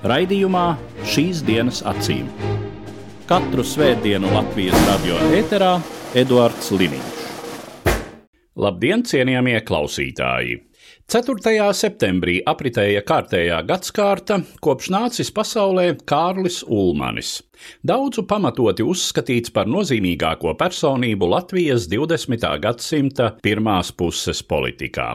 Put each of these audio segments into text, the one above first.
Raidījumā šīs dienas acīm. Katru svētdienu Latvijas radio eterā Eduards Liniņš. Labdien, cienījamie klausītāji! 4. septembrī apritēja kārtējā gadsimta, kopš nācis pasaulē Kārlis Ulmanis. Daudzu pamatoti uzskatīts par nozīmīgāko personību Latvijas 20. gadsimta pirmās puses politikā.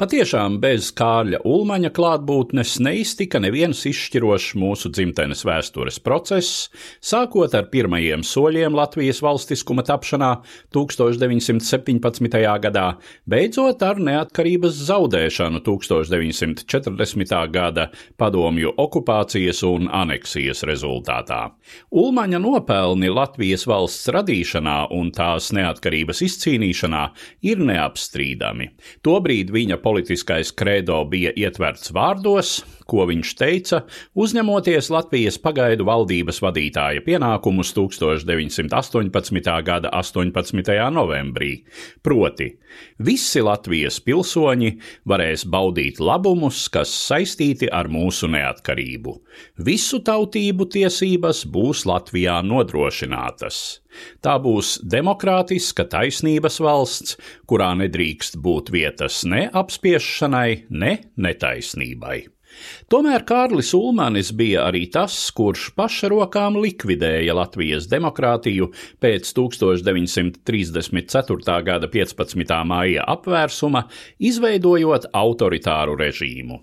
Patiešām bez Kārļa Ulmaņa klātbūtnes neiztika neviens izšķirošs mūsu dzimtenes vēstures process, sākot ar pirmajiem soļiem Latvijas valstiskuma tapšanā 1917. gadā, beidzot ar neatkarības zaudēšanu 1940. gada padomju okupācijas un aneksijas rezultātā. Ulmaņa nopelni Latvijas valsts radīšanā un tās neatkarības izcīnīšanā ir neapstrīdami. Tobrīd viņa politiskais kredo bija ietverts vārdos, ko viņš teica, uzņemoties Latvijas pagaidu valdības vadītāja pienākumus 1918. gada 18. novembrī. Proti, visi Latvijas pilsoņi varēs baudīt labumus, kas saistīti ar mūsu neatkarību. Visu tautību tiesības būs Latvijā nodrošinātas. Tā būs demokrātiska taisnības valsts, kurā nedrīkst būt vietas ne apspiešanai, ne netaisnībai. Tomēr Kārlis Ulmanis bija arī tas, kurš pašrokām likvidēja Latvijas demokrātiju pēc 1934. gada 15. māja apvērsuma, izveidojot autoritāru režīmu.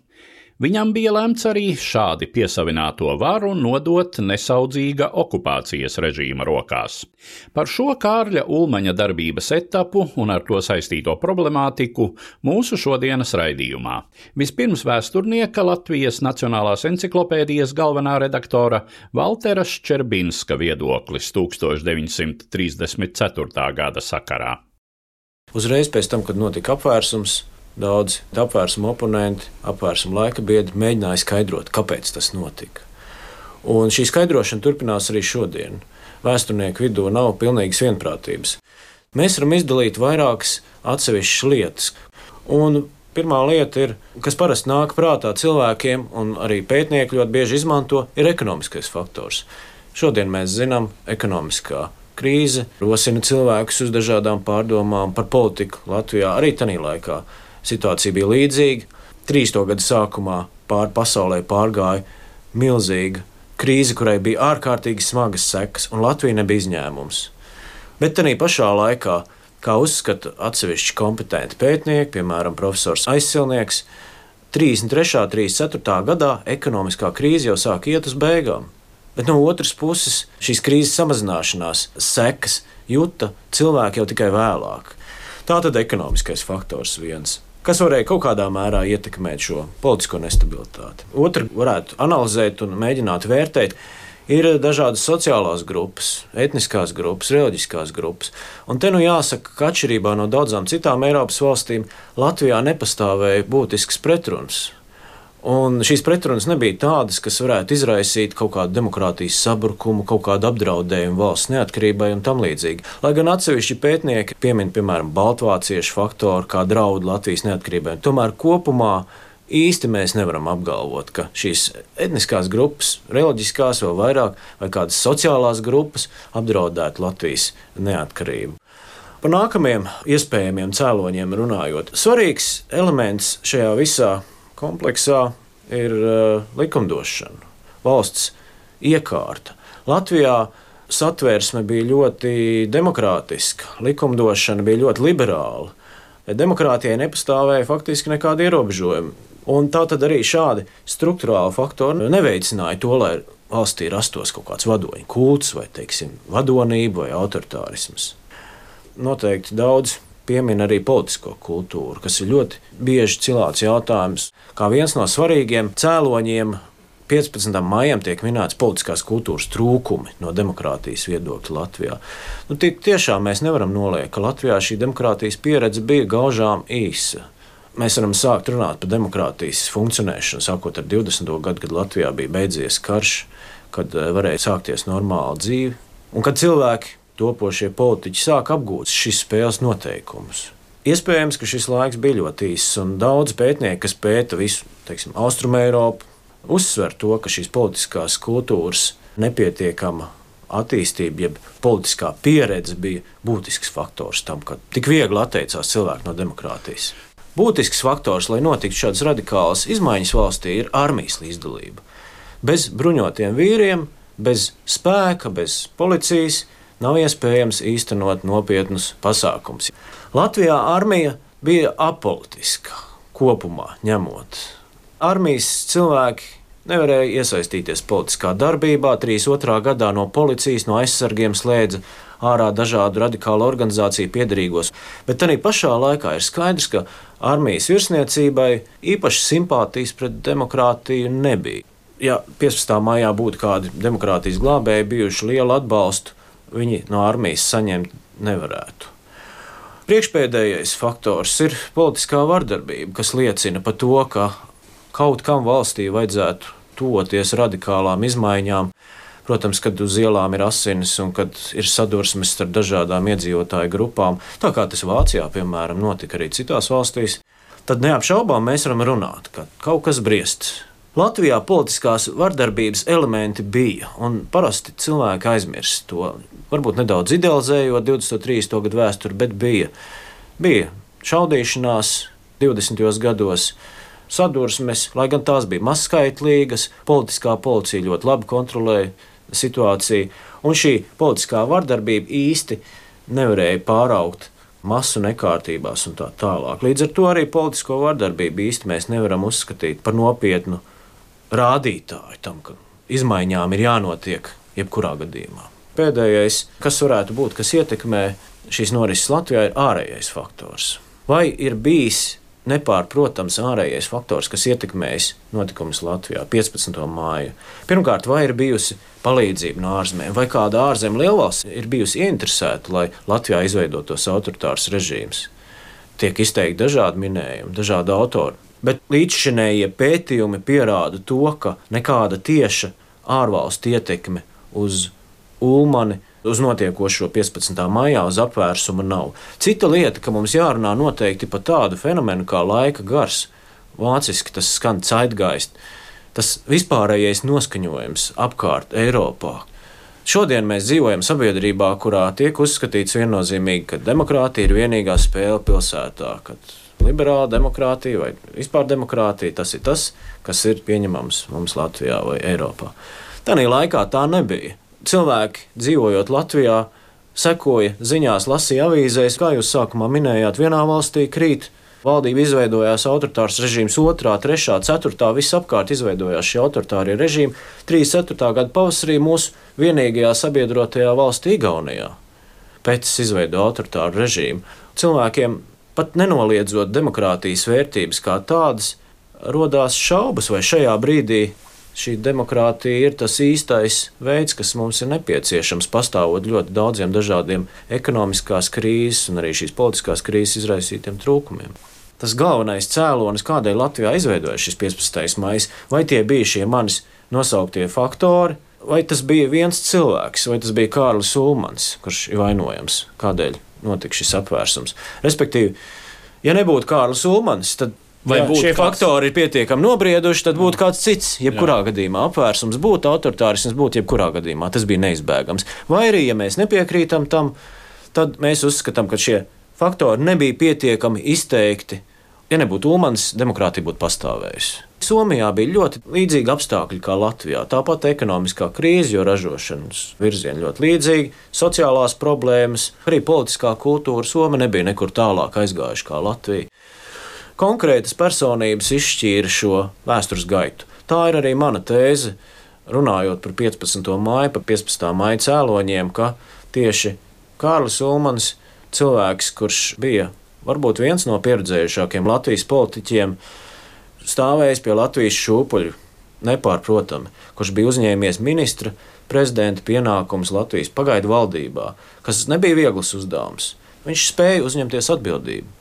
Viņam bija lemts arī šādi piesavināto varu nodot nesaudzīga okupācijas režīma rokās. Par šo Kārļa Ulmaņa darbības etapu un ar to saistīto problemātiku mūsu šodienas raidījumā. Vispirms vēsturnieka Latvijas Nacionālās encyklopēdijas galvenā redaktora Valtera Ščerbinska viedoklis 1934. gada sakarā. Uzreiz pēc tam, kad notika apvērsums, Daudzi apvērsuma oponenti, apvērsuma laika biedri mēģināja skaidrot, kāpēc tas notika. Un šī skaidrošana turpinās arī šodien. Vēsturnieku vidū nav pilnīgas vienprātības. Mēs varam izdalīt vairākas atsevišķas lietas. Un pirmā lieta, ir, kas parasti nāk prātā cilvēkiem, un arī pētnieki ļoti bieži izmanto, ir ekonomiskais faktors. Šodien mēs zinām, ekonomiskā krīze rosina cilvēkus uz dažādām pārdomām par politiku Latvijā arī tajā laikā situācija bija līdzīga. 30. gada sākumā pāri pasaulē pārgāja milzīga krīze, kurai bija ārkārtīgi smagas sekas, un Latvija nebija izņēmums. Bet tajā pašā laikā, kā uzskata atsevišķi kompetenti pētnieki, piemēram, profesors Aizsilnieks, 33. un 34. gadā ekonomiskā krīze jau sāk iet uz beigām. Bet no otras puses, šīs krīzes samazināšanās sekas jūta cilvēki jau tikai vēlāk. Tā tad ekonomiskais faktors viens kas varēja kaut kādā mērā ietekmēt šo politisko nestabilitāti. Otru varētu analizēt un mēģināt vērtēt. Ir dažādas sociālās grupas, etniskās grupas, reliģiskās grupas. Un te nu jāsaka, ka atšķirībā no daudzām citām Eiropas valstīm, Latvijā nepastāvēja būtisks pretruns Un šīs pretrunas nebija tādas, kas varētu izraisīt kaut kādu demokrātijas sabrukumu, kaut kādu apdraudējumu valsts neatkarībai un tam līdzīgi. Lai gan atsevišķi pētnieki piemin, piemēram, baltvāciešu faktoru kā draudu Latvijas neatkarībai, tomēr kopumā īsti mēs nevaram apgalvot, ka šīs etniskās grupas, reliģiskās vēl vairāk, vai kādas sociālās grupas apdraudētu Latvijas neatkarību. Par nākamajiem iespējamiem cēloņiem runājot, svarīgs elements šajā visā kompleksā ir uh, likumdošana, valsts iekārta. Latvijā satvērsme bija ļoti demokrātiska, likumdošana bija ļoti liberāla. Demokrātijai nepastāvēja faktiski nekāda ierobežojuma. Un tā tad arī šādi struktūrāli faktori neveicināja to, lai valstī rastos kaut kāds vadoņu kults, vai teiksim, vadonība vai autoritārisms. Noteikti daudz piemin arī politisko kultūru, kas ir ļoti bieži cilāts jautājums, kā viens no svarīgiem cēloņiem 15. maijam tiek minēts politiskās kultūras trūkumi no demokrātijas viedokļa Latvijā. Nu, tik, tiešām mēs nevaram noliekt, ka Latvijā šī demokrātijas pieredze bija gaužām īsa. Mēs varam sākt runāt par demokrātijas funkcionēšanu, sākot ar 20. gadu, kad Latvijā bija beidzies karš, kad eh, varēja sākties normāla dzīve, un kad cilvēki, topošie politiķi, sāk apgūt šīs spēles noteikumus. Iespējams, ka šis laiks bija ļoti īss, un daudz pētnieku, kas pēta visu Austrumu Eiropu, uzsver to, ka šīs politiskās kultūras nepietiekama attīstība, jeb politiskā pieredze bija būtisks faktors tam, ka tik viegli atteicās cilvēki no demokrātijas. Būtisks faktors, lai notiktu šādas radikālas izmaiņas valstī, ir armijas līdzdalība. Bez bruņotiem vīriem, bez spēka, bez policijas nav iespējams īstenot nopietnus pasākumus. Latvijā armija bija apolitiska kopumā ņemot armijas cilvēki nevarēja iesaistīties politiskā darbībā. 32. gadā no policijas, no aizsargiem slēdza ārā dažādu radikālu organizāciju piedarīgos. Bet arī pašā laikā ir skaidrs, ka armijas virsniecībai īpaši simpātijas pret demokrātiju nebija. Ja 15. maijā būtu kādi demokrātijas glābēji bijuši lielu atbalstu, viņi no armijas saņemt nevarētu. Priekšpēdējais faktors ir politiskā vardarbība, kas liecina par to, ka kaut kam valstī vajadzētu tuvoties radikālām izmaiņām. Protams, kad uz ielām ir asinis un kad ir sadursmes starp dažādām iedzīvotāju grupām, tā kā tas Vācijā, piemēram, notika arī citās valstīs, tad neapšaubām mēs varam runāt, ka kaut kas briest. Latvijā politiskās vardarbības elementi bija, un parasti cilvēki aizmirst to. Varbūt nedaudz idealizējot 23. gadu vēsturi, bet bija, bija šaudīšanās 20. gados, sadursmes, lai gan tās bija mazskaitlīgas, politiskā policija ļoti labi kontrolēja situāciju, un šī politiskā vardarbība īsti nevarēja pāraukt masu nekārtībās un tā tālāk. Līdz ar to arī politisko vardarbību īsti mēs nevaram uzskatīt par nopietnu rādītāju tam, ka izmaiņām ir jānotiek jebkurā gadījumā. Pēdējais, kas varētu būt, kas ietekmē šīs norises Latvijā, ir ārējais faktors. Vai ir bijis nepārprotams ārējais faktors, kas ietekmējis notikumus Latvijā 15. māju. Pirmkārt, vai ir bijusi palīdzība no ārzemēm, vai kāda ārzemju lielvalsts ir bijusi ieinteresēta, lai Latvijā izveidotos autoritārs režīms. Tiek izteikti dažādi minējumi, dažādi autori, bet līdzšinējie pētījumi pierāda to, ka nekāda tieša ārvalstu ietekme uz Ulmani uz notiekošo 15. maijā uz apvērsuma nav. Cita lieta, ka mums jārunā noteikti par tādu fenomenu kā laika gars. Vāciski tas skan caitgaist, tas vispārējais noskaņojums apkārt Eiropā. Šodien mēs dzīvojam sabiedrībā, kurā tiek uzskatīts viennozīmīgi, ka demokrātija ir vienīgā spēle pilsētā, kad liberāla demokrātija vai vispār demokrātija tas ir tas, kas ir pieņemams mums Latvijā vai Eiropā. Tanī laikā tā nebija cilvēki dzīvojot Latvijā, sekoja ziņās, lasīja avīzēs, kā jūs sākumā minējāt, vienā valstī krīt. Valdība izveidojās autoritārs režīms, otrā, trešā, ceturtā, visapkārt izveidojās šie autoritārie režīmi. 34. gada pavasarī mūsu vienīgajā sabiedrotajā valstī, Igaunijā, pēc izveido autoritāru režīmu. Cilvēkiem pat nenoliedzot demokrātijas vērtības kā tādas, rodās šaubas, vai šajā brīdī šī demokrātija ir tas īstais veids, kas mums ir nepieciešams, pastāvot ļoti daudziem dažādiem ekonomiskās krīzes un arī šīs politiskās krīzes izraisītiem trūkumiem. Tas galvenais cēlonis, kādēļ Latvijā izveidojas šis 15. maija, vai tie bija šie manis nosauktie faktori, vai tas bija viens cilvēks, vai tas bija Kārlis Ulmans, kurš ir vainojams, kādēļ notika šis apvērsums. Respektīvi, ja nebūtu Kārlis Ulmans, tad Vai Jā, šie kāds... faktori ir pietiekami nobrieduši, tad būtu kāds cits. Jebkurā Jā. gadījumā apvērsums būtu, autoritārisms būtu, jebkurā gadījumā tas bija neizbēgams. Vai arī, ja mēs nepiekrītam tam, tad mēs uzskatām, ka šie faktori nebija pietiekami izteikti. Ja nebūtu Ulmans, demokrātija būtu pastāvējusi. Somijā bija ļoti līdzīgi apstākļi kā Latvijā. Tāpat ekonomiskā krīze, jo ražošanas virzieni ļoti līdzīgi, sociālās problēmas, arī politiskā kultūra. Somija nebija nekur tālāk aizgājuši kā Latvija konkrētas personības izšķīra šo vēstures gaitu. Tā ir arī mana tēze, runājot par 15. māju, par 15. māja cēloņiem, ka tieši Kārlis Ulmans, cilvēks, kurš bija varbūt viens no pieredzējušākiem Latvijas politiķiem, stāvējis pie Latvijas šūpuļu nepārprotami, kurš bija uzņēmies ministra prezidenta pienākumus Latvijas pagaidu valdībā, kas nebija viegls uzdevums. Viņš spēja uzņemties atbildību.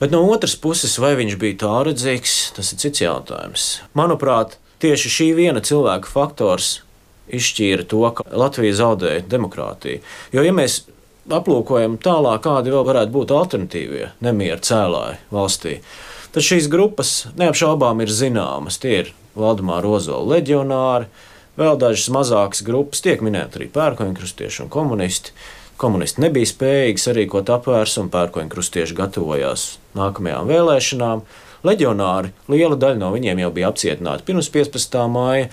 Bet no otras puses, vai viņš bija tālredzīgs, tas ir cits jautājums. Manuprāt, tieši šī viena cilvēka faktors izšķīra to, ka Latvija zaudēja demokrātiju. Jo, ja mēs aplūkojam tālāk, kādi vēl varētu būt alternatīvie nemieru cēlāji valstī, tad šīs grupas neapšaubām ir zināmas. Tie ir Valdemāra Ozola leģionāri, vēl dažas mazākas grupas, tiek minēti arī pērkoņkristieši un komunisti. Komunisti nebija spējīgi sarīkot apvērsumu, pērkoņu krustieši gatavojās nākamajām vēlēšanām. Leģionāri, liela daļa no viņiem jau bija apcietināti pirms 15. māja.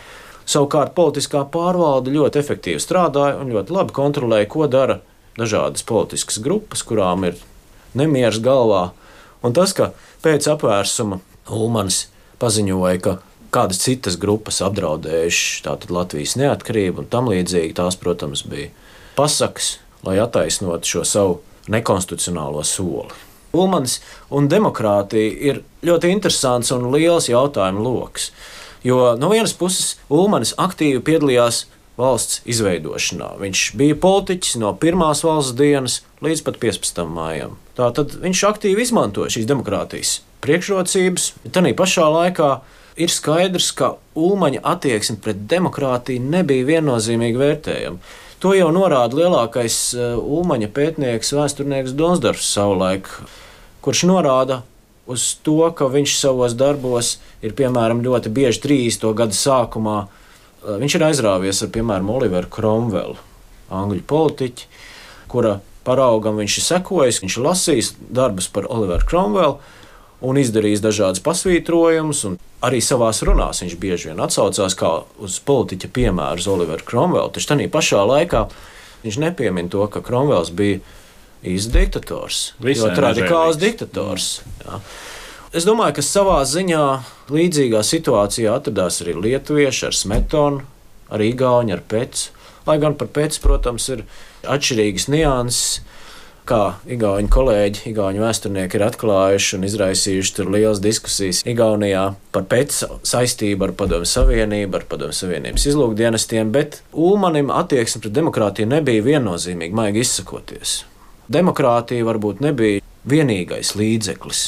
Savukārt politiskā pārvalde ļoti efektīvi strādāja un ļoti labi kontrolēja, ko dara dažādas politiskas grupas, kurām ir nemieris galvā. Un tas, ka pēc apvērsuma Ulmans paziņoja, ka kādas citas grupas apdraudējušas Latvijas neatkarību un tam līdzīgi, tās, protams, bija pasakas lai attaisnotu šo savu nekonstitucionālo soli. Ulmans un demokrātija ir ļoti interesants un liels jautājumu lokus. Jo no vienas puses Ulmans aktīvi piedalījās valsts izveidošanā. Viņš bija politiķis no pirmās valsts dienas līdz pat 15. mājām. Tātad viņš aktīvi izmantoja šīs demokrātijas priekšrocības. Tanī pašā laikā ir skaidrs, ka Ulmaņa attieksme pret demokrātiju nebija viennozīmīgi vērtējama. To jau norāda lielākais eh, Ulmaņa pētnieks, vēsturnieks Donsdorfs savulaik, kurš norāda uz to, ka viņš savos darbos ir piemēram ļoti bieži 30. gada sākumā. Eh, viņš ir aizrāvies ar piemēram Oliveru Kromvelu, angļu politiķi, kura paraugam viņš ir sekojis, viņš ir lasījis darbus par Oliveru Kromvelu un izdarījis dažādas pasvītrojumus. Arī savā runās viņš bieži vien atsaucās uz politiķa piemēru, uz Oliveru Kromvelu. Taču tajā pašā laikā viņš nepiemina to, ka Kromvels bija īsts diktators, ļoti radikāls diktators. Jā. Es domāju, ka savā ziņā līdzīgā situācijā atradās arī lietuvieši ar Smetonu, ar Igauni, ar Pēcu. Lai gan par Pēcu, protams, ir atšķirīgas nianses kā Igauni kolēģi, Igauni vēsturnieki ir atklājuši un izraisījuši lielas diskusijas Igaunijā par pēc saistību ar Padomu Savienību, ar Padomu Savienības izlūkdienestiem, bet Ulmanim attieksme pret demokrātiju nebija viennozīmīga, maigi izsakoties. Demokrātija varbūt nebija vienīgais līdzeklis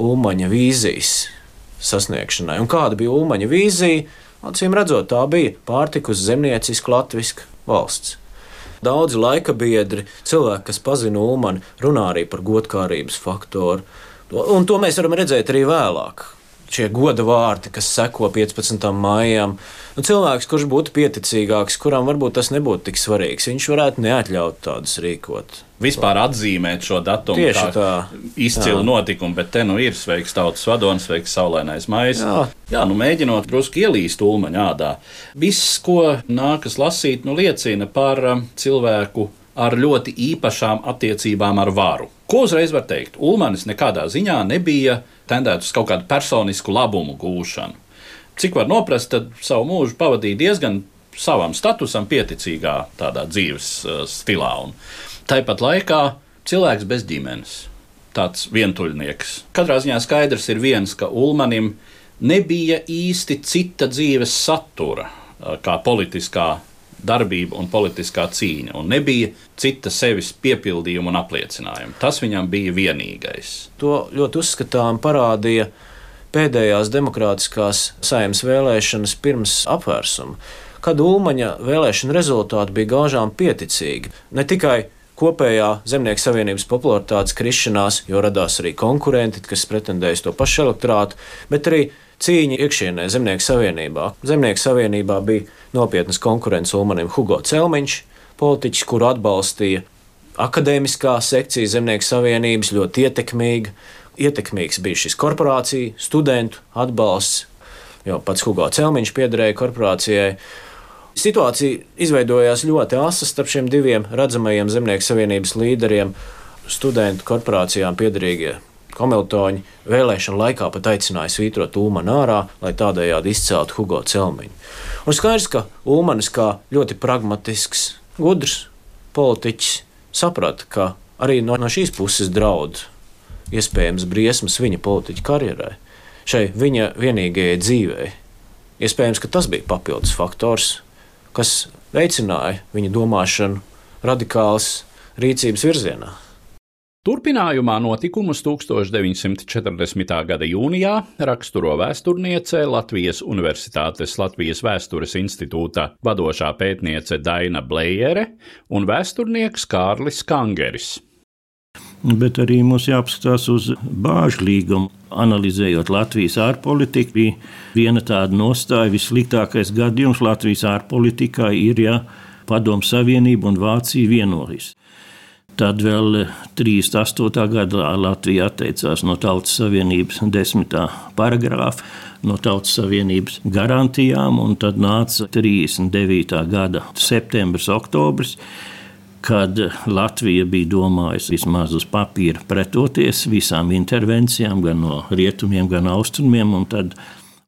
Ulmaņa vīzijas sasniegšanai. Un kāda bija Ulmaņa vīzija? Acīm redzot, tā bija pārtikus zemnieciska latviska valsts. Daudzi laika biedri, cilvēki, kas pazina Ulmanu, runā arī par godkārības faktoru. Un to mēs varam redzēt arī vēlāk. Šie goda vārdi, kas seko 15. maijam, nu, cilvēks, kurš būtu pieticīgāks, kuram varbūt tas nebūtu tik svarīgs, viņš varētu neatļaut tādus rīkot vispār atzīmēt šo datumu Tieši kā izcilu notikumu, bet te nu ir sveiks tautas vadonis, sveiks saulainais maisa. Jā. Jā, nu mēģinot drusku ielīst ulmaņā ādā. Viss, ko nākas lasīt, nu liecina par um, cilvēku ar ļoti īpašām attiecībām ar varu. Ko uzreiz var teikt? Ulmanis nekādā ziņā nebija tendēts uz kaut kādu personisku labumu gūšanu. Cik var noprast, tad savu mūžu pavadīja diezgan savam statusam pieticīgā tādā dzīves uh, stilā. Un Tāpat laikā cilvēks bez ģimenes, tāds vientuļnieks. Katrā ziņā skaidrs ir viens, ka Ulmanim nebija īsti cita dzīves satura kā politiskā darbība un politiskā cīņa, un nebija cita sevis piepildījuma un apliecinājuma. Tas viņam bija vienīgais. To ļoti uzskatām parādīja pēdējās demokrātiskās saimnes vēlēšanas pirms apvērsuma, kad Ulmaņa vēlēšana rezultāti bija gaužām pieticīgi. Ne tikai kopējā zemnieku savienības popularitātes krišanās, jo radās arī konkurenti, kas pretendēja uz to pašu elektorātu, bet arī cīņa iekšienē Zemnieku savienībā. Zemnieku savienībā bija nopietnas konkurence Ulmanim Hugo Celmiņš, politiķis, kuru atbalstīja akadēmiskā sekcija Zemnieku savienības, ļoti ietekmīga. Ietekmīgs bija šis korporācija, studentu atbalsts, jo pats Hugo Celmiņš piederēja korporācijai. Situācija izveidojās ļoti asa starp šiem diviem redzamajiem Zemnieku savienības līderiem, studentu korporācijām piedarīgie Komiltoņi vēlēšana laikā pat aicināja svītrot Ulmanu ārā, lai tādējādi izceltu Hugo Celmiņu. Un skaidrs, ka Ulmanis kā ļoti pragmatisks, gudrs politiķis saprata, ka arī no, no šīs puses draud iespējams briesmas viņa politiķa karjerai, šai viņa vienīgajai dzīvei Iespējams, ka tas bija papildus faktors, kas veicināja viņa domāšanu radikālas rīcības virzienā. Turpinājumā notikumus 1940. gada jūnijā raksturo vēsturniece Latvijas Universitātes Latvijas Vēstures institūta vadošā pētniece Daina Blējere un vēsturnieks Kārlis Kangeris. Bet arī mums jāapskatās uz bāžu līgumu. Analizējot Latvijas ārpolitiku, bija viena tāda nostāja, vissliktākais gadījums Latvijas ārpolitikā ir, ja Padomu Savienība un Vācija vienojas. Tad vēl 38. gadā Latvija atteicās no Tautas Savienības desmitā paragrāfa, no Tautas Savienības garantijām, un tad nāca 39. gada septembris, oktobris, kad Latvija bija domājusi vismaz uz papīra pretoties visām intervencijām, gan no rietumiem, gan austrumiem, tad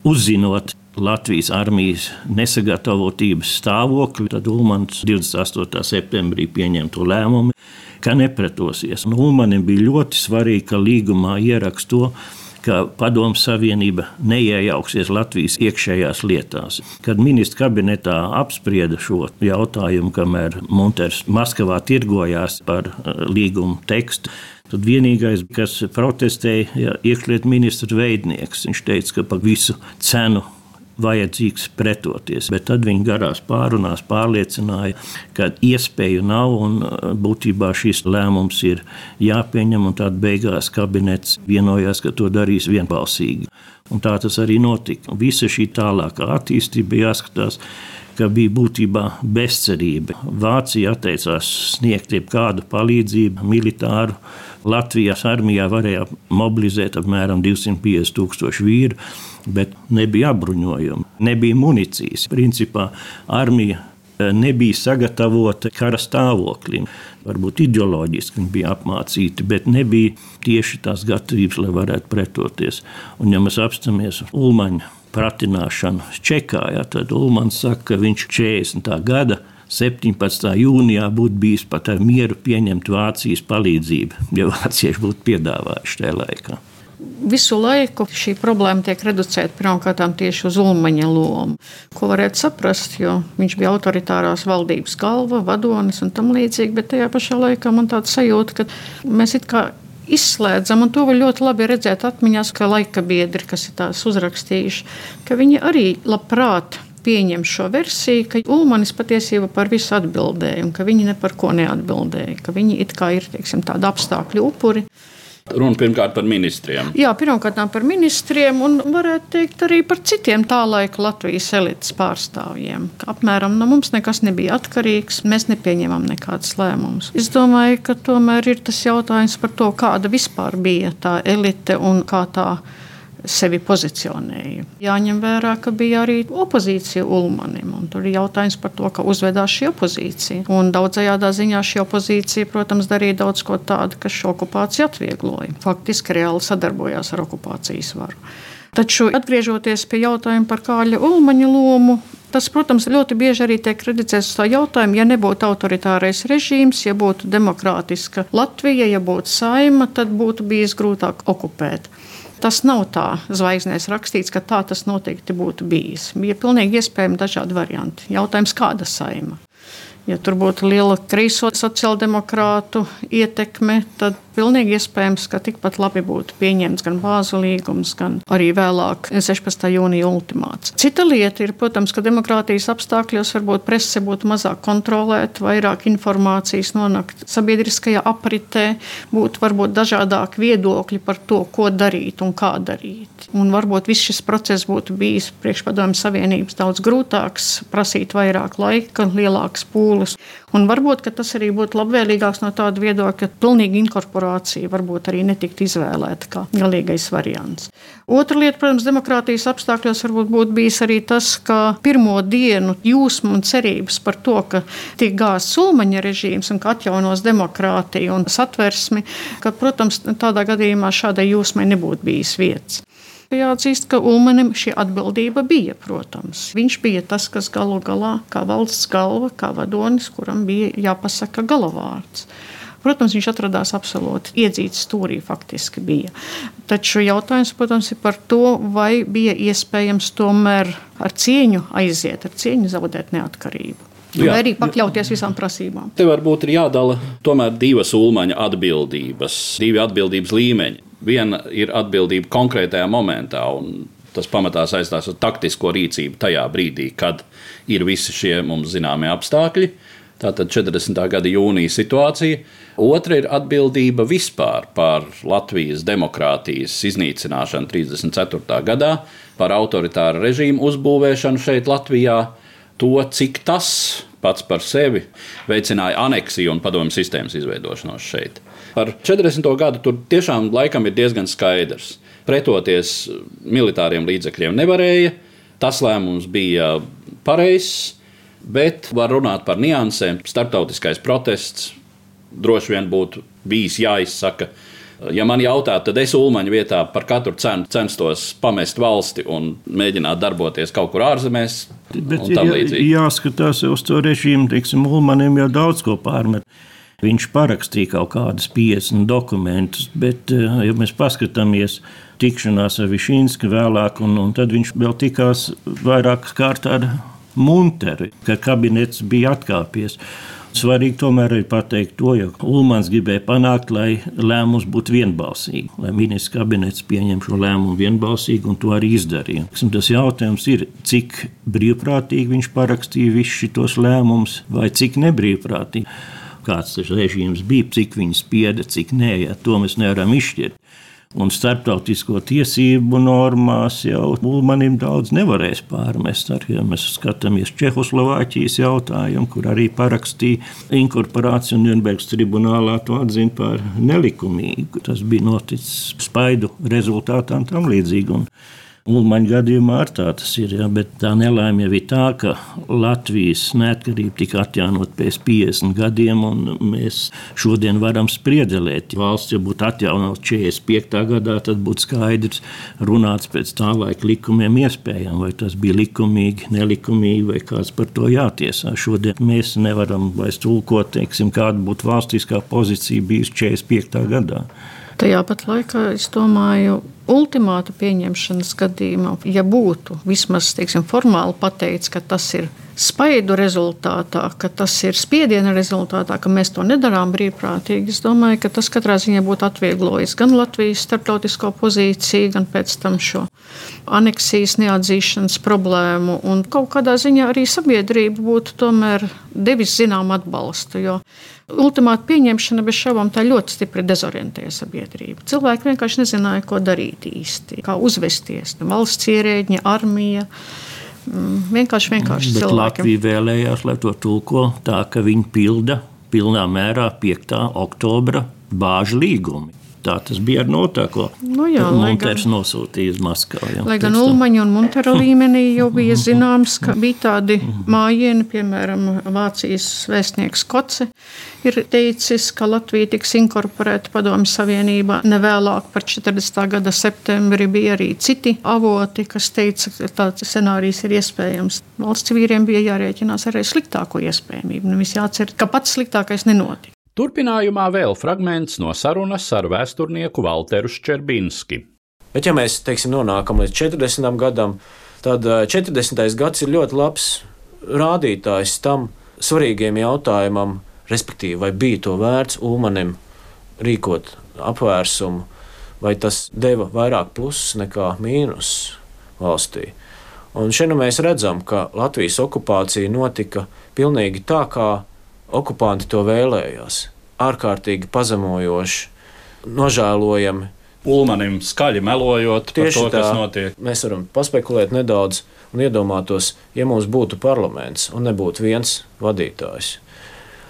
uzzinot Latvijas armijas nesagatavotības stāvokli, tad Ulmans 28. septembrī pieņem to lēmumu ka nepretosies. Un Ulmanim bija ļoti svarīgi, ka līgumā ierakst to, ka Padomu Savienība neiejauksies Latvijas iekšējās lietās. Kad ministra kabinetā apsprieda šo jautājumu, kamēr Munters Maskavā tirgojās par eh, līgumu tekstu, Tad vienīgais, kas protestēja, ir iekšlietu ministra veidnieks. Viņš teica, ka par visu cenu vajadzīgs pretoties. Bet tad viņi garās pārunās pārliecināja, ka iespēju nav un uh, būtībā šis lēmums ir jāpieņem. Tad beigās kabinets vienojās, ka to darīs vienbalsīgi. Un tā tas arī notika. Visa šī tālākā attīstība jāskatās ka bija būtībā bezcerība. Vācija atteicās sniegt jebkādu palīdzību militāru. Latvijas armijā varēja mobilizēt apmēram 250 tūkstošu vīru bet nebija apbruņojuma, nebija munīcijas. Principā armija eh, nebija sagatavota kara stāvoklim. Varbūt ideoloģiski viņi bija apmācīti, bet nebija tieši tās gatavības, lai varētu pretoties. Un, ja mēs apstāmies Ulmaņa pratināšanu Čekā, ja, tad Ulmans saka, ka viņš 40. gada 17. jūnijā būtu bijis pat ar mieru pieņemt Vācijas palīdzību, ja vācieši būtu piedāvājuši tajā laikā visu laiku šī problēma tiek reducēta pirmkārt tieši uz Ulmaņa lomu, ko varētu saprast, jo viņš bija autoritārās valdības galva, vadonis un tam līdzīgi, bet tajā pašā laikā man tāda sajūta, ka mēs it kā izslēdzam, un to var ļoti labi redzēt atmiņās, ka laika biedri, kas ir tās uzrakstījuši, ka viņi arī labprāt pieņem šo versiju, ka Ulmanis patiesībā par visu atbildēja, un ka viņi ne par ko neatbildēja, ka viņi it kā ir teiksim, tādi apstākļu upuri. Runa pirmkārt par ministriem. Jā, pirmkārt par ministriem un varētu teikt arī par citiem tā laika Latvijas elites pārstāvjiem. Apmēram no mums nekas nebija atkarīgs, mēs nepieņemam nekādus lēmumus. Es domāju, ka tomēr ir tas jautājums par to, kāda vispār bija tā elite un kā tā ir sevi pozicionēja. Jāņem vērā, ka bija arī opozīcija Ulmanim. Tur ir jautājums par to, kā uzvedās šī opozīcija. Un daudzajādā ziņā šī opozīcija, protams, darīja daudz ko tādu, kas šo okupāciju atviegloja. Faktiski reāli sadarbojās ar okupācijas varu. Taču, atgriežoties pie jautājuma par Kāļa Ulmaņa lomu, tas, protams, ļoti bieži arī tiek kreditēts uz tā jautājumu, ja nebūtu autoritārais režīms, ja būtu demokrātiska Latvija, ja būtu saima, tad būtu bijis grūtāk okupēt. Tas nav tā zvaigznēs rakstīts, ka tā tas noteikti būtu bijis. Bija pilnīgi iespējami dažādi varianti. Jautājums, kāda saima? Ja tur būtu liela kreiso sociāldemokrātu ietekme, tad Pilnīgi iespējams, ka tikpat labi būtu pieņemts gan bāzu līgums, gan arī vēlāk 16. jūnija ultimāts. Cita lieta ir, protams, ka demokrātijas apstākļos varbūt presse būtu mazāk kontrolēta, vairāk informācijas nonākt sabiedriskajā apritē, būtu varbūt dažādāk viedokļi par to, ko darīt un kā darīt. Un varbūt viss šis process būtu bijis priekšpadomju savienības daudz grūtāks, prasīt vairāk laika, lielākas pūles. Un varbūt tas arī būtu labvēlīgāks no tāda viedokļa, ka pilnīgi inkorporācija varbūt arī netiktu izvēlēta kā galīgais variants. Otra lieta, protams, demokrātijas apstākļos varbūt būtu bijis arī tas, ka pirmo dienu jūsmu un cerības par to, ka tiek gāzts sulmaņa režīms un ka atjaunos demokrātiju un satversmi, ka, protams, tādā gadījumā šādai jūsmai nebūtu bijis vietas. Jāatzīst, ka Ulmanim šī atbildība bija, protams. Viņš bija tas, kas galu galā, kā valsts galva, kā vadonis, kuram bija jāpasaka galavārds. Protams, viņš atradās absolūti iedzīts stūrī, faktiski bija. Taču jautājums, protams, ir par to, vai bija iespējams tomēr ar cieņu aiziet, ar cieņu zaudēt neatkarību. Jā. Vai arī pakļauties visām prasībām. Te varbūt ir jādala tomēr divas ulmaņa atbildības, divi atbildības līmeņi. Viena ir atbildība konkrētajā momentā, un tas pamatā saistās ar taktisko rīcību tajā brīdī, kad ir visi šie mums zināmie apstākļi. Tātad 40. gada jūnija situācija. Otra ir atbildība vispār par Latvijas demokrātijas iznīcināšanu 34. gadā, par autoritāru režīmu uzbūvēšanu šeit, Latvijā. To, cik tas pats par sevi veicināja aneksiju un padomju sistēmas izveidošanos šeit. Par 40. gadu tur tiešām laikam ir diezgan skaidrs. Pretoties militāriem līdzekļiem nevarēja, tas lēmums bija pareizs bet var runāt par niansēm. Startautiskais protests droši vien būtu bijis jāizsaka. Ja man jautā, tad es Ulmaņa vietā par katru cenu censtos pamest valsti un mēģināt darboties kaut kur ārzemēs. Bet ir jā, jāskatās uz to režīmu, teiksim, Ulmanim jau daudz ko pārmet. Viņš parakstīja kaut kādus 50 dokumentus, bet, eh, ja mēs paskatāmies tikšanās ar Višīnsku vēlāk, un, un tad viņš vēl tikās vairākas kārt ar Munteri, ka kabinets bija atkāpies. Svarīgi tomēr ir pateikt to, ka Ulmans gribēja panākt, lai lēmums būtu vienbalsīgi, lai ministrs kabinets pieņem šo lēmumu vienbalsīgi, un to arī izdarīja. Tas jautājums ir, cik brīvprātīgi viņš parakstīja visus šos lēmumus, vai cik nebrīvprātīgi. Kāds tas režīms bija, cik viņi spieda, cik nē, ja, to mēs nevaram izšķirt un starptautisko tiesību normās jau manim daudz nevarēs pārmest. Ar, ja mēs skatāmies Čehoslovāķijas jautājumu, kur arī parakstīja inkorporāciju Nürnbergas tribunālā, to atzina par nelikumīgu. Tas bija noticis spaidu rezultātā un tam līdzīgi. Ulmaņa gadījumā ar tā tas ir, ja, bet tā nelaime jau ir tā, ka Latvijas neatkarība tika atjaunot pēc 50 gadiem, un mēs šodien varam spriedelēt. Ja valsts jau būtu atjaunot 45. gadā, tad būtu skaidrs runāts pēc tā laika likumiem iespējām, vai tas bija likumīgi, nelikumīgi, vai kāds par to jātiesā. Šodien mēs nevaram vairs tulkot, teiksim, kāda būtu valstiskā pozīcija bijusi 45. gadā. Tajā pat laikā es domāju, ultimāta pieņemšanas gadījumā, ja būtu vismaz teiksim, formāli pateikts, ka tas ir spaidu rezultātā, ka tas ir spiediena rezultātā, ka mēs to nedarām brīvprātīgi, es domāju, ka tas katrā ziņā būtu atvieglojis gan Latvijas starptautisko pozīciju, gan pēc tam šo aneksijas neatzīšanas problēmu. Un kaut kādā ziņā arī sabiedrība būtu tomēr devis zinām atbalstu. Jo ultimāta pieņemšana bez šaubām tā ļoti stipri dezorientēja sabiedrību. Cilvēki vienkārši nezināja, ko darīt īsti, kā uzvesties. Valsts ierēģi, armija. Vienkārši, vienkārši Bet cilvēkiem. Latvija vēlējās, lai to tulko tā, ka viņi pilda pilnā mērā 5. oktobra bāžu līgumu. Tā tas bija ar notāko. Nu jā, Munters gan, nosūtīja uz Maskavu. Jā, lai gan Ulmaņa un Muntera līmenī jau bija zināms, ka bija tādi mājieni, piemēram, Vācijas vēstnieks Koce ir teicis, ka Latvija tiks inkorporēta Padomju Savienībā nevēlāk par 40. gada septembri. Bija arī citi avoti, kas teica, ka tāds scenārijs ir iespējams. Valsts vīriem bija jārēķinās arī sliktāko iespējamību. Nevis jācer, ka pats sliktākais nenotika. Turpinājumā vēl fragments no sarunas ar vēsturnieku Walteru Ščerbinski. Bet, ja mēs teiksim, nonākam līdz 40. gadam, tad 40. Eh, gads ir ļoti labs rādītājs tam svarīgiem jautājumam, respektīvi, vai bija to vērts Ulmanim rīkot apvērsumu, vai tas deva vairāk plusus nekā mīnus valstī. Un šeit nu mēs redzam, ka Latvijas okupācija notika pilnīgi tā, kā okupanti to vēlējās. Ārkārtīgi pazemojoši, nožēlojami. Ulmanim skaļi melojot Tieši par to, tā, kas notiek. Mēs varam paspekulēt nedaudz un iedomātos, ja mums būtu parlaments un nebūtu viens vadītājs.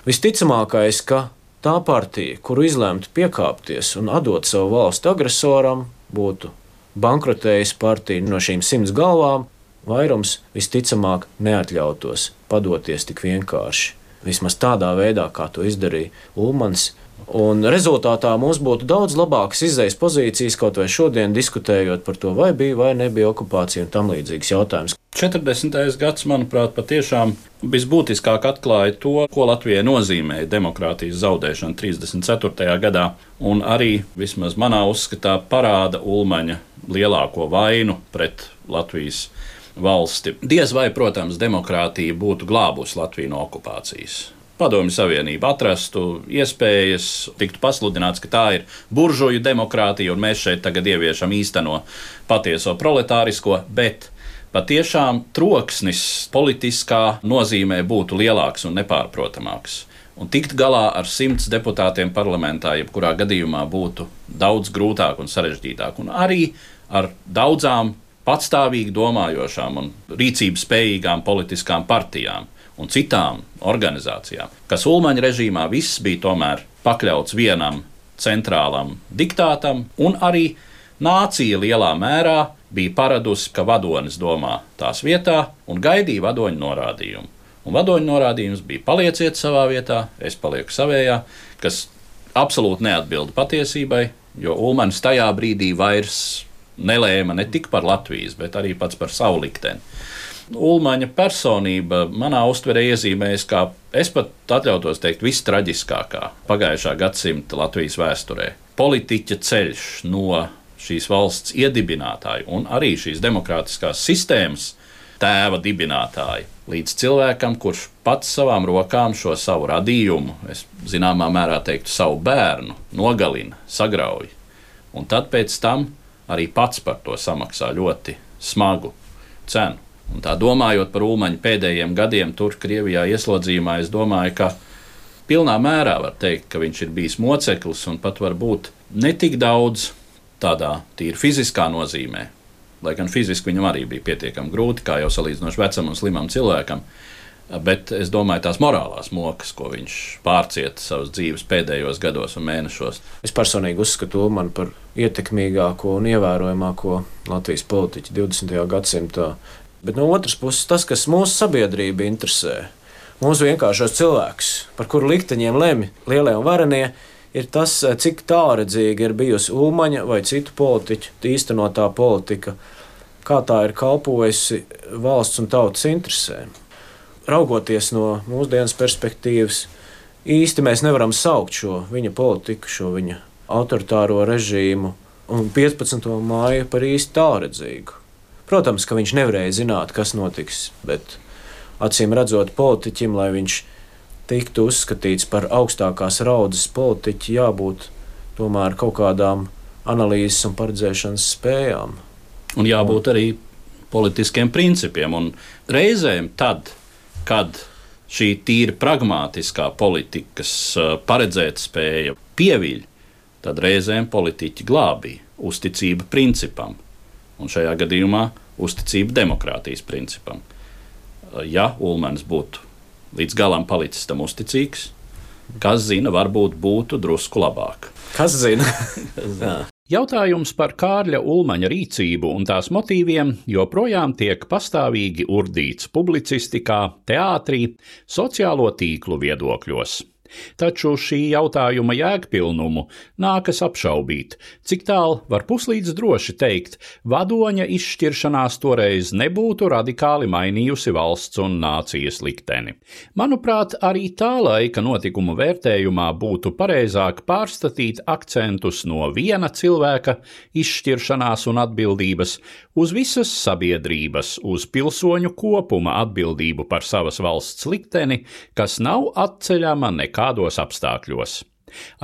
Visticamākais, ka tā partija, kuru izlēmtu piekāpties un atdot savu valsti agresoram, būtu bankrotējusi partija no šīm simts galvām, vairums visticamāk neatļautos padoties tik vienkārši vismaz tādā veidā, kā to izdarīja Ulmans Un rezultātā mums būtu daudz labākas izējas pozīcijas, kaut vai šodien diskutējot par to, vai bija vai nebija okupācija un tam līdzīgs jautājums. 40. gads, manuprāt, patiešām visbūtiskāk atklāja to, ko Latvijai nozīmēja demokrātijas zaudēšana 34. gadā, un arī, vismaz manā uzskatā, parāda Ulmaņa lielāko vainu pret Latvijas valsti. Diez vai, protams, demokrātija būtu glābusi Latviju no okupācijas. Padomju Savienība atrastu iespējas, tiktu pasludināts, ka tā ir buržuju demokrātija, un mēs šeit tagad ieviešam īsteno patieso proletārisko, bet patiešām troksnis politiskā nozīmē būtu lielāks un nepārprotamāks. Un tikt galā ar simts deputātiem parlamentā, jebkurā gadījumā, būtu daudz grūtāk un sarežģītāk. Un arī ar daudzām patstāvīgi domājošām un rīcības spējīgām politiskām partijām un citām organizācijām, kas Ulmaņa režīmā viss bija tomēr pakļauts vienam centrālam diktātam, un arī nācija lielā mērā bija paradusi, ka vadonis domā tās vietā un gaidīja vadoņa norādījumu. Un vadoņa norādījums bija palieciet savā vietā, es palieku savējā, kas absolūti neatbilda patiesībai, jo Ulmans tajā brīdī vairs nelēma ne tik par Latvijas, bet arī pats par savu likteni. Ulmaņa personība manā uztverē iezīmējas kā, es pat atļautos teikt, vistraģiskākā pagājušā gadsimta Latvijas vēsturē. Politiķa ceļš no šīs valsts iedibinātāja un arī šīs demokrātiskās sistēmas tēva dibinātāja līdz cilvēkam, kurš pats savām rokām šo savu radījumu, es zināmā mērā teiktu, savu bērnu, nogalina, sagrauj. Un tad pēc tam arī pats par to samaksā ļoti smagu cenu. Un tā domājot par Ulmaņa pēdējiem gadiem tur, Krievijā ieslodzījumā, es domāju, ka pilnā mērā var teikt, ka viņš ir bijis moceklis un pat varbūt ne tik daudz tādā tīri fiziskā nozīmē. Lai gan fiziski viņam arī bija pietiekami grūti, kā jau salīdzinoši vecam un slimam cilvēkam. Bet es domāju, tās morālās mokas, ko viņš pārcieta savas dzīves pēdējos gados un mēnešos. Es personīgi uzskatu Ulmanu par ietekmīgāko un ievērojamāko Latvijas politiķu 20. gadsimtā. Bet no otras puses, tas, kas mūsu sabiedrību interesē, mūsu vienkāršos cilvēkus, par kuru likteņiem lemj lielie un varenie, ir tas, cik tālredzīga ir bijusi Ulmaņa vai citu politiķu īstenotā politika, kā tā ir kalpojusi valsts un tautas interesēm. Raugoties no mūsdienas perspektīvas, īsti mēs nevaram saukt šo viņa politiku, šo viņa autoritāro režīmu un 15. māju par īsti tālredzīgu. Protams, ka viņš nevarēja zināt, kas notiks, bet acīm redzot, politiķim, lai viņš tiktu uzskatīts par augstākās raudzes politiķi, jābūt tomēr kaut kādām analīzes un paredzēšanas spējām. Un jābūt arī politiskiem principiem. Un reizēm tad, kad šī tīri pragmatiskā politikas paredzēt spēja pieviļ, tad reizēm politiķi glābīja uzticība principam un šajā gadījumā uzticība demokrātijas principam. Ja Ulmans būtu līdz galam palicis tam uzticīgs, kas zina, varbūt būtu drusku labāk. Kas zina? Jautājums par Kārļa Ulmaņa rīcību un tās motīviem joprojām tiek pastāvīgi urdīts publicistikā, teātrī, sociālo tīklu viedokļos. Taču šī jautājuma jēgpilnumu nākas apšaubīt, cik tālu var puslīdz droši teikt, vadoņa izšķiršanās toreiz nebūtu radikāli mainījusi valsts un nācijas likteni. Manuprāt, arī tā laika notikumu vērtējumā būtu pareizāk pārstatīt akcentus no viena cilvēka izšķiršanās un atbildības uz visas sabiedrības, uz pilsoņu kopuma atbildību par savas valsts likteni, kas nav atceļama nekā kādos apstākļos.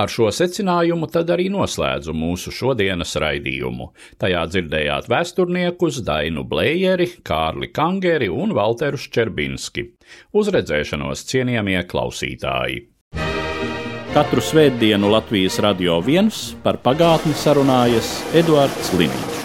Ar šo secinājumu tad arī noslēdzu mūsu šodienas raidījumu. Tajā dzirdējāt vēsturniekus Dainu Blējeri, Kārli Kangeri un Valteru Ščerbinski. Uz redzēšanos cienījamie klausītāji! Katru svētdienu Latvijas radio viens par pagātni sarunājas Eduards Liniņš.